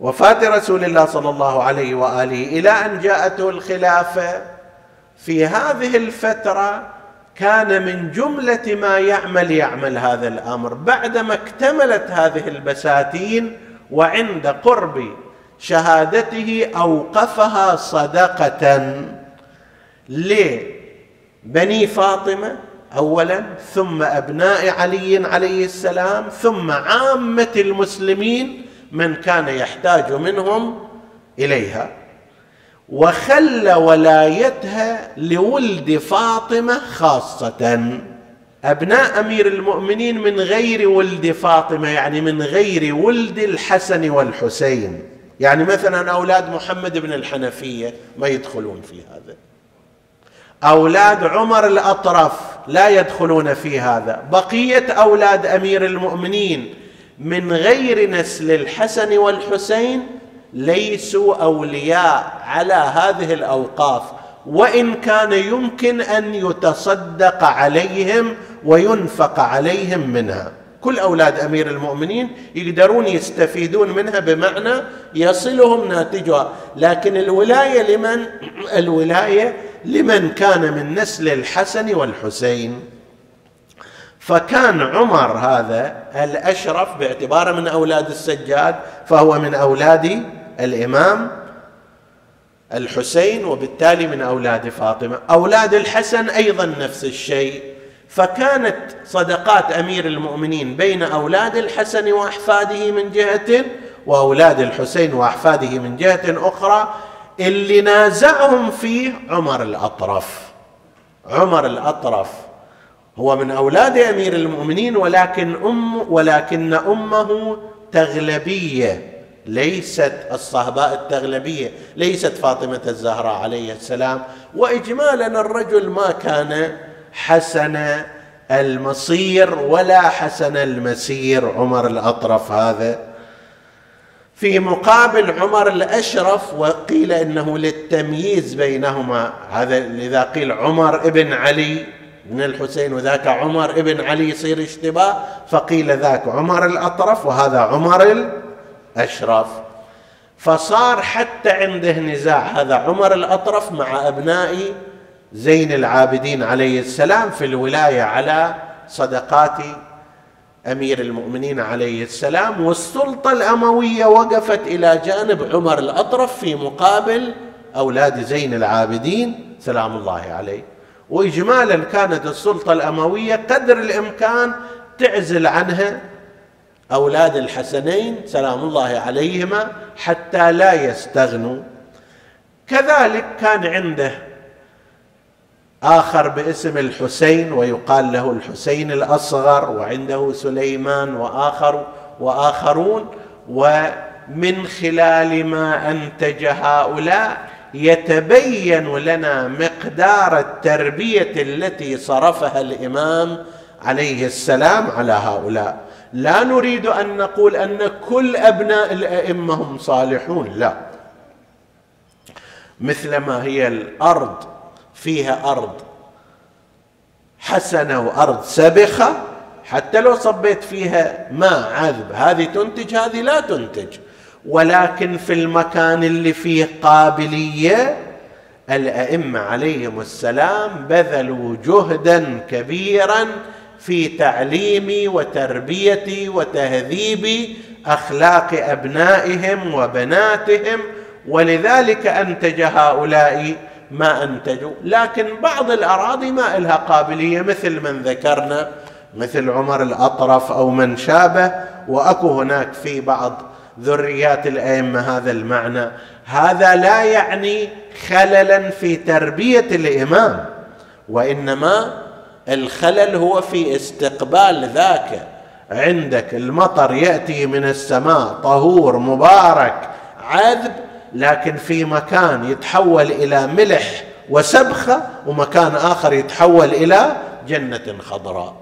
وفاة رسول الله صلى الله عليه وآله إلى أن جاءته الخلافة في هذه الفترة كان من جملة ما يعمل يعمل هذا الأمر. بعدما اكتملت هذه البساتين وعند قرب شهادته أوقفها صدقة لبني فاطمة اولا ثم أبناء علي عليه السلام ثم عامة المسلمين من كان يحتاج منهم إليها. وخلى ولايتها لولد فاطمة خاصة. أبناء أمير المؤمنين من غير ولد فاطمة يعني من غير ولد الحسن والحسين. يعني مثلا أولاد محمد بن الحنفية ما يدخلون في هذا. أولاد عمر الاطرف لا يدخلون في هذا. بقية أولاد أمير المؤمنين من غير نسل الحسن والحسين ليسوا أولياء على هذه الأوقاف وإن كان يمكن أن يتصدق عليهم وينفق عليهم منها. كل أولاد أمير المؤمنين يقدرون يستفيدون منها بمعنى يصلهم ناتجها. لكن الولاية لمن؟ الولاية لمن كان من نسل الحسن والحسين. فكان عمر هذا الأشرف باعتباره من أولاد السجاد فهو من أولاد الإمام الحسين وبالتالي من أولاد فاطمة. أولاد الحسن أيضا نفس الشيء. فكانت صدقات أمير المؤمنين بين أولاد الحسن وأحفاده من جهة وأولاد الحسين وأحفاده من جهة أخرى اللي نازعهم فيه عمر الأطرف. عمر الأطرف هو من أولاد أمير المؤمنين ولكن أم ولكن أمه تغلبية. ليست الصهباء التغلبية ليست فاطمة الزهراء عليه السلام. واجمالا الرجل ما كان حسن المصير ولا حسن المسير عمر الأطرف هذا. في مقابل عمر الأشرف وقيل إنه للتمييز بينهما. هذا لذا قيل عمر ابن علي من الحسين وذاك عمر ابن علي يصير اشتباه فقيل ذاك عمر الأطرف وهذا عمر الاشرف فصار حتى عنده نزاع هذا عمر الأطرف مع أبناء زين العابدين عليه السلام في الولاية على صدقات أمير المؤمنين عليه السلام والسلطة الأموية وقفت إلى جانب عمر الأطرف في مقابل أولاد زين العابدين سلام الله عليه. واجمالا كانت السلطة الأموية قدر الإمكان تعزل عنها أولاد الحسنين سلام الله عليهما حتى لا يستغنوا. كذلك كان عنده آخر باسم الحسين ويقال له الحسين الأصغر وعنده سليمان وآخر وآخرون. ومن خلال ما أنتج هؤلاء يتبين لنا مقدار التربية التي صرفها الإمام عليه السلام على هؤلاء. لا نريد أن نقول أن كل أبناء الأئمة هم صالحون لا. مثلما هي الأرض فيها أرض حسنة وأرض سبخة حتى لو صبيت فيها ماء عذب هذه تنتج هذه لا تنتج. ولكن في المكان اللي فيه قابلية الأئمة عليهم السلام بذلوا جهدا كبيرا في تعليم وتربيه وتهذيب أخلاق أبنائهم وبناتهم ولذلك أنتج هؤلاء ما أنتجوا. لكن بعض الأراضي ما لها قابلية مثل من ذكرنا مثل عمر الأطرف أو من شابه وأكو هناك في بعض ذريات الأئمة هذا المعنى. هذا لا يعني خللا في تربية الإمام وإنما الخلل هو في استقبال ذاك. عندك المطر يأتي من السماء طهور مبارك عذب لكن في مكان يتحول إلى ملح وسبخه ومكان آخر يتحول إلى جنة خضراء.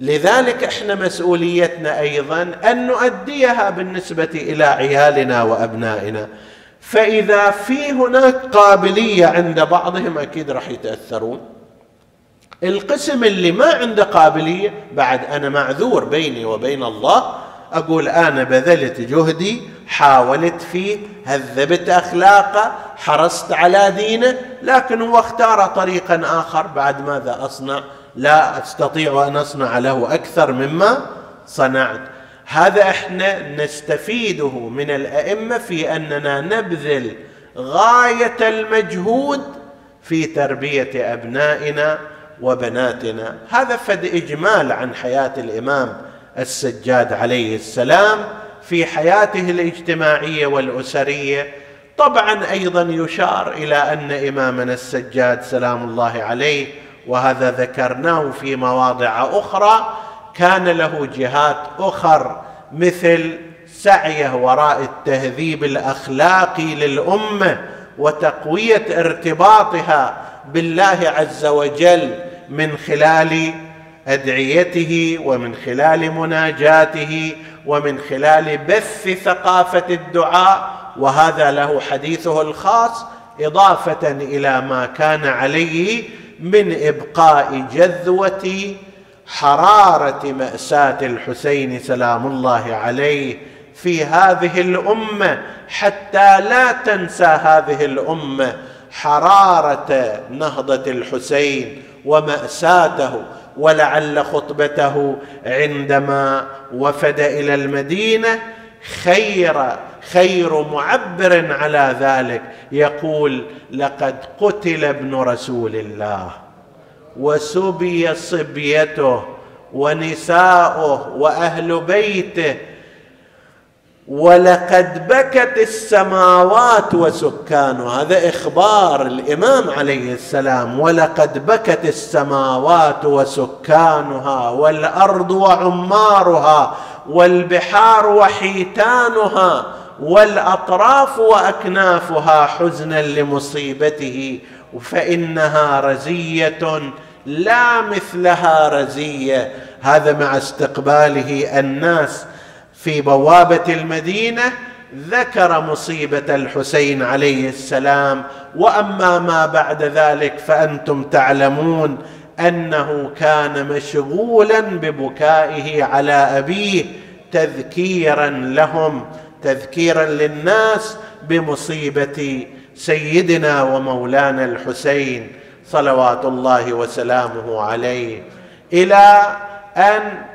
لذلك إحنا مسؤوليتنا أيضا أن نؤديها بالنسبة إلى عيالنا وأبنائنا. فإذا في هناك قابلية عند بعضهم أكيد راح يتأثرون. القسم اللي ما عنده قابلية بعد أنا معذور بيني وبين الله أقول أنا بذلت جهدي حاولت فيه هذبت أخلاقه حرصت على دينه لكن هو اختار طريقا آخر بعد ماذا أصنع؟ لا أستطيع أن أصنع له أكثر مما صنعت. هذا إحنا نستفيده من الأئمة في أننا نبذل غاية المجهود في تربية أبنائنا وبناتنا. هذا فد إجمال عن حياة الإمام السجاد عليه السلام في حياته الاجتماعية والأسرية. طبعا أيضا يشار إلى أن إمامنا السجاد سلام الله عليه وهذا ذكرناه في مواضع أخرى كان له جهات أخر مثل سعيه وراء التهذيب الأخلاقي للأمة وتقوية ارتباطها بالله عز وجل من خلال أدعيته ومن خلال مناجاته ومن خلال بث ثقافة الدعاء وهذا له حديثه الخاص إضافة إلى ما كان عليه من إبقاء جذوة حرارة مأساة الحسين سلام الله عليه في هذه الأمة حتى لا تنسى هذه الأمة حرارة نهضة الحسين ومأساته ولعل خطبته عندما وفد إلى المدينة خير خير معبر على ذلك. يقول لقد قتل ابن رسول الله وسبي صبيته ونساؤه وأهل بيته ولقد بكت السماوات وسكانها هذا إخبار الإمام عليه السلام. ولقد بكت السماوات وسكانها والأرض وعمارها والبحار وحيتانها والأطراف وأكنافها حزنا لمصيبته فإنها رزية لا مثلها رزية. هذا مع استقباله الناس في بوابة المدينة ذكر مصيبة الحسين عليه السلام وأما ما بعد ذلك فأنتم تعلمون أنه كان مشغولا ببكائه على أبيه تذكيرا لهم تذكيرا للناس بمصيبة سيدنا ومولانا الحسين صلوات الله وسلامه عليه. إلى أن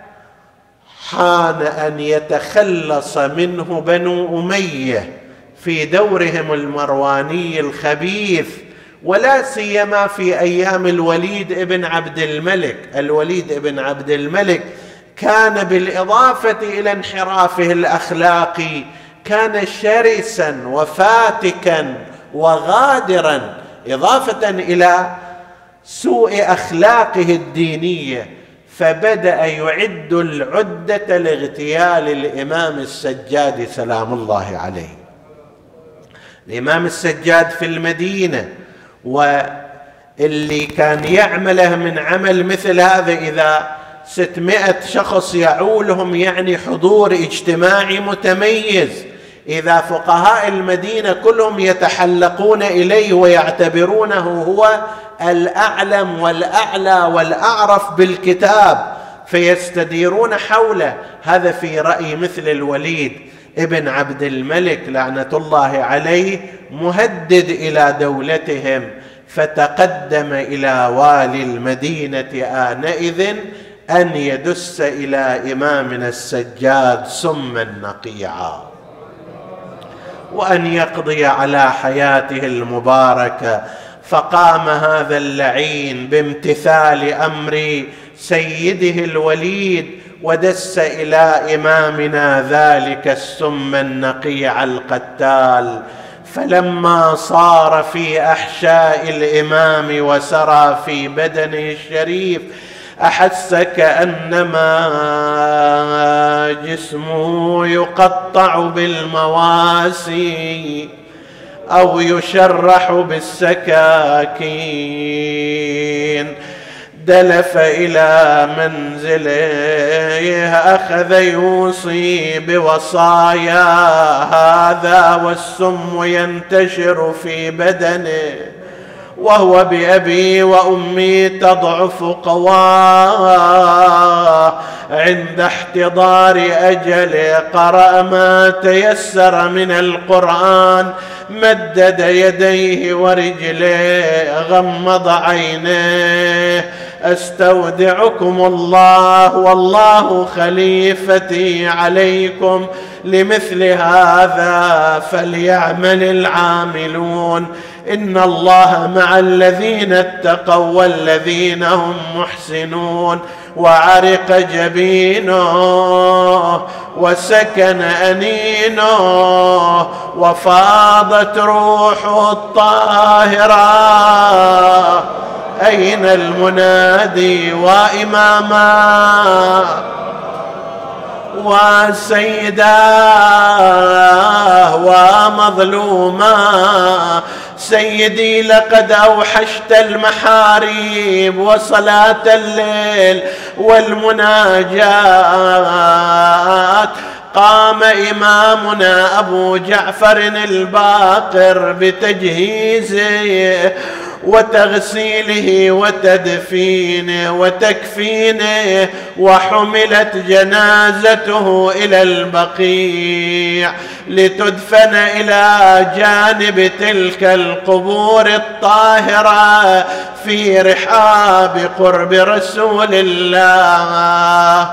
حان أن يتخلص منه بنو أمية في دورهم المرواني الخبيث ولا سيما في أيام الوليد ابن عبد الملك. الوليد ابن عبد الملك كان بالإضافة إلى انحرافه الأخلاقي كان شرسا وفاتكا وغادرا إضافة إلى سوء أخلاقه الدينية. فبدأ يعد العدة لاغتيال الإمام السجاد سلام الله عليه. الإمام السجاد في المدينة واللي كان يعمله من عمل مثل هذا إذا ستمائة شخص يعولهم يعني حضور اجتماعي متميز. إذا فقهاء المدينة كلهم يتحلقون إليه ويعتبرونه هو الأعلم والأعلى والأعرف بالكتاب فيستديرون حوله. هذا في رأي مثل الوليد ابن عبد الملك لعنة الله عليه مهدد إلى دولتهم فتقدم إلى والي المدينة آنئذ أن يدس إلى إمامنا السجاد سما نقيعا. وأن يقضي على حياته المباركة. فقام هذا اللعين بامتثال أمر سيده الوليد ودس إلى إمامنا ذلك السم النقيع القتال. فلما صار في أحشاء الإمام وسرى في بدنه الشريف احس كانما جسمه يقطع بالمواسي أو يشرح بالسكاكين. دلف إلى منزله أخذ يوصي بوصايا هذا والسم ينتشر في بدنه. وهو بأبي وأمي تضعف قواه عند احتضار أجله قرأ ما تيسر من القرآن مدد يديه ورجليه غمض عينيه. أستودعكم الله والله خليفتي عليكم لمثل هذا فليعمل العاملون. إن الله مع الذين اتقوا والذين هم محسنون وعرق جبينه وسكن أنينه وفاضت روحه الطاهرة. أين المنادي وإماما؟ وسيداه ومظلوما. سيدي لقد أوحشت المحاريب وصلاة الليل والمناجات. قام إمامنا أبو جعفر الباقر بتجهيزه وتغسيله وتدفينه وتكفينه وحملت جنازته إلى البقيع لتدفن إلى جانب تلك القبور الطاهرة في رحاب قرب رسول الله.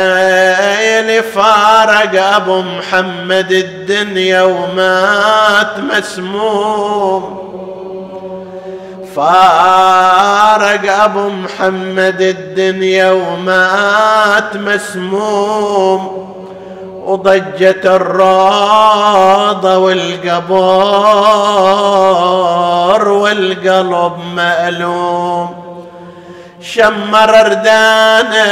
أويلي فارق أبو محمد الدنيا ومات مسموم. فارق أبو محمد الدنيا ومات مسموم. وضجت الروضة والقبور والقلب مألوم. شمر ردانه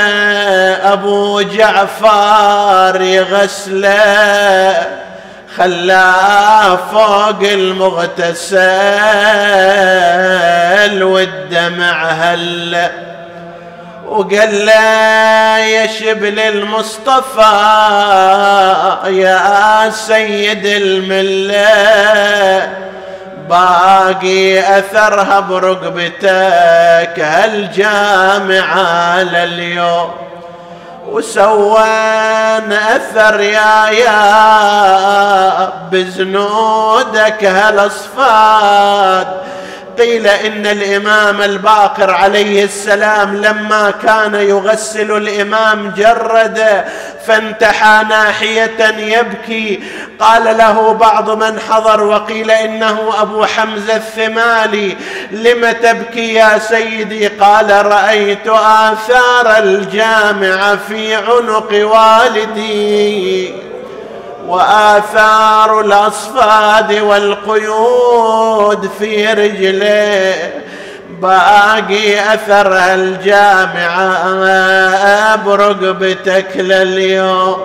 أبو جعفر يغسله خلاه فوق المغتسل والدمع هلا وقال له يا شبل المصطفى يا سيد الملة باقي أثرها برقبتك هالجامعة لليوم. وسوان أثر يا يا بزنودك هالأصفاد. قيل إن الإمام الباقر عليه السلام لما كان يغسل الإمام جرد فانتحى ناحية يبكي. قال له بعض من حضر وقيل إنه أبو حمزة الثمالي. لم تبكي يا سيدي؟ قال رأيت آثار الجامعة في عنق والدي. وآثار الأصفاد والقيود في رجليه باقي أثر الجامعة برقبتك لليوم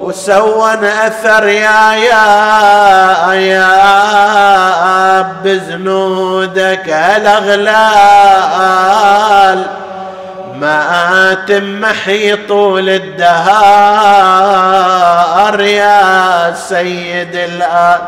وسون أثر يا يا يا بزنودك الأغلال. ما تمحي طول الدهار يا سيد الآن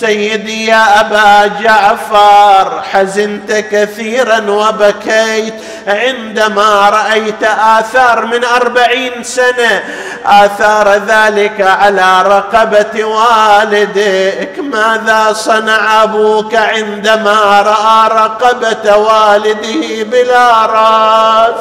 سيدي يا أبا جعفر حزنت كثيرا وبكيت. عندما رأيت آثار من أربعين سنة آثار ذلك على رقبة والدك ماذا صنع أبوك عندما رأى رقبة والده بلا رأس؟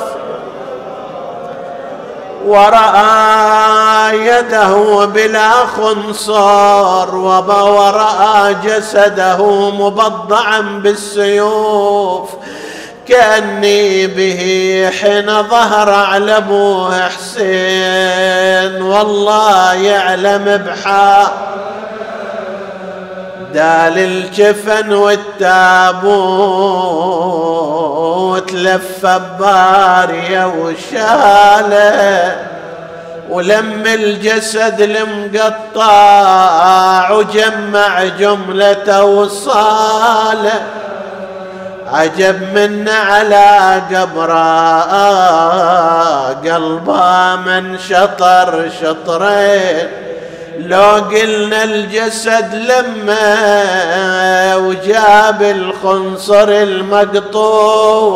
ورأى يده بلا خنصر ورأى جسده مبضعا بالسيوف كأني به حين ظهر على ابو حسين والله يعلم بحال دال الجفن والتابوت لف بارية وشالة ولم الجسد المقطع وجمع جملة وصالة. عجب من على قبره قلبه من شطر شطرين. لو قلنا الجسد لما وجاب الخنصر المقطوع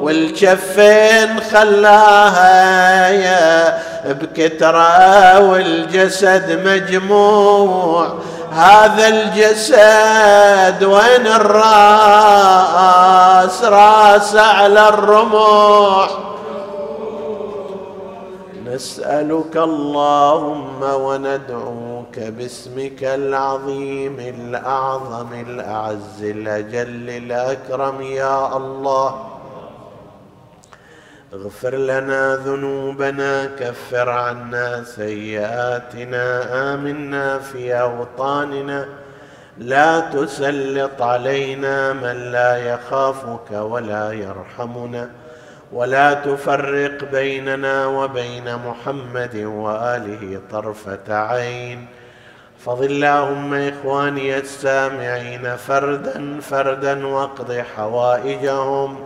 والكفين خلاها يا بكترة والجسد مجموع. هذا الجسد وين الراس؟ راس على الرموح نسألك اللهم وندعوك باسمك العظيم الأعظم الأعز الأجل الأكرم يا الله. اغفر لنا ذنوبنا كفر عنا سيئاتنا آمنا في أوطاننا. لا تسلط علينا من لا يخافك ولا يرحمنا. ولا تفرق بيننا وبين محمد وآله طرفة عين. فض اللهم إخواني السامعين فردا فردا واقض حوائجهم.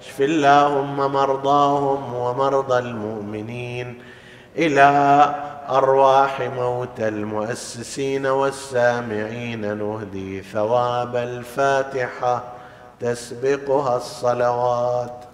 اشف اللهم مرضاهم ومرضى المؤمنين. إلى أرواح موتى المؤسسين والسامعين نهدي ثواب الفاتحة تسبقها الصلوات.